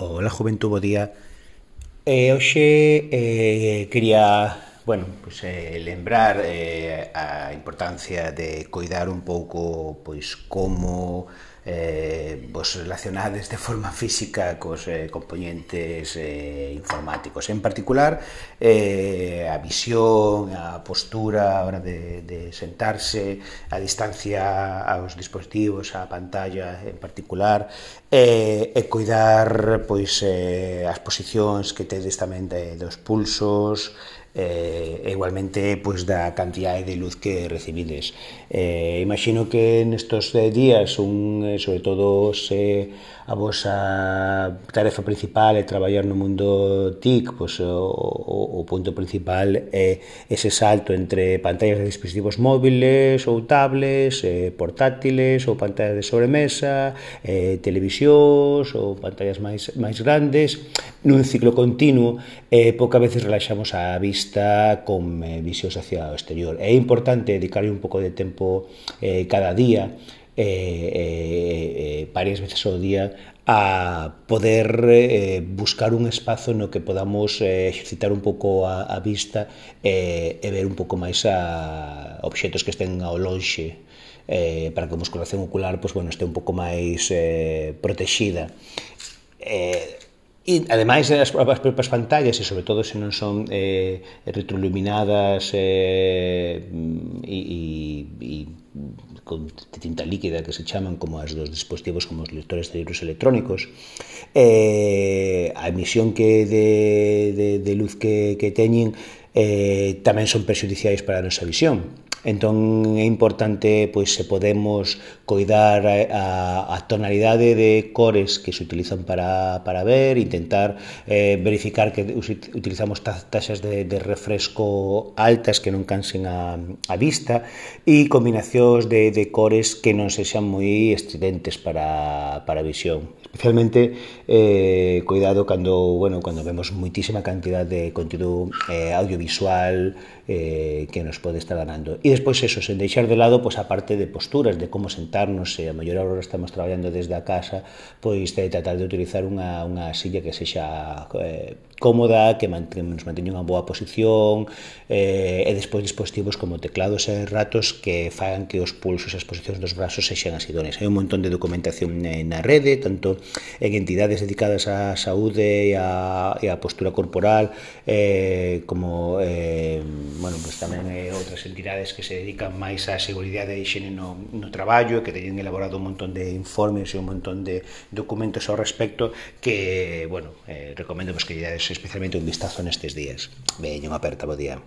Ola Juventud, bo día. Eh, Hoxe eh, quería Bueno, pois eh, lembrar eh, a importancia de cuidar un pouco pois como eh, vos relacionades de forma física cos eh, componentes eh, informáticos. En particular, eh, a visión, a postura a hora de, de sentarse, a distancia aos dispositivos, a pantalla en particular, eh, e cuidar pois eh, as posicións que tedes tamén de, dos pulsos, eh, igualmente pois, da cantidade de luz que recibides. Eh, imagino que nestos eh, días, un, eh, sobre todo se a vosa tarefa principal é traballar no mundo TIC, pois o, o, o punto principal é ese salto entre pantallas de dispositivos móviles ou tablets, eh, portátiles ou pantallas de sobremesa, eh, televisións ou pantallas máis, máis grandes, nun ciclo continuo, eh, pouca veces relaxamos a vista optimista, con eh, visión hacia o exterior. É importante dedicarle un pouco de tempo eh, cada día, eh, eh, eh, varias veces ao día, a poder eh, buscar un espazo no que podamos eh, exercitar un pouco a, a vista eh, e ver un pouco máis a obxetos que estén ao lonxe eh, para que a musculación ocular pues, bueno, este un pouco máis eh, protexida. Eh, E, ademais, eh, as, as propias pantallas, e sobre todo se non son eh, retroiluminadas eh, e, e, e con tinta líquida que se chaman como as dos dispositivos como os lectores de libros electrónicos eh, a emisión que de, de, de luz que, que teñen eh, tamén son perxudiciais para a nosa visión. Entón é importante pois se podemos coidar a, a tonalidade de cores que se utilizan para, para ver, intentar eh, verificar que utilizamos taxas de, de refresco altas que non cansen a, a vista e combinacións de, de cores que non sexan moi estridentes para, para a visión. Especialmente eh, cuidado cando, bueno, cando vemos moitísima cantidad de contido eh, audiovisual eh, que nos pode estar ganando. E Despois eso, sen deixar de lado pois, a parte de posturas, de como sentarnos, se a maior hora estamos traballando desde a casa, pois de tratar de utilizar unha, unha silla que sexa eh, cómoda, que, man, que nos manteña unha boa posición, eh, e despois dispositivos como teclados e ratos que fagan que os pulsos e as posicións dos brazos sexan as idóneas. Hai un montón de documentación na rede, tanto en entidades dedicadas á saúde e á, e á postura corporal, eh, como eh, bueno, pues tamén eh, outras entidades que se dedican máis á seguridade e higiene no, no traballo, que teñen elaborado un montón de informes e un montón de documentos ao respecto que, bueno, eh, recomendo pues, que lle dades especialmente un vistazo nestes días. Veño, aperta, bo día.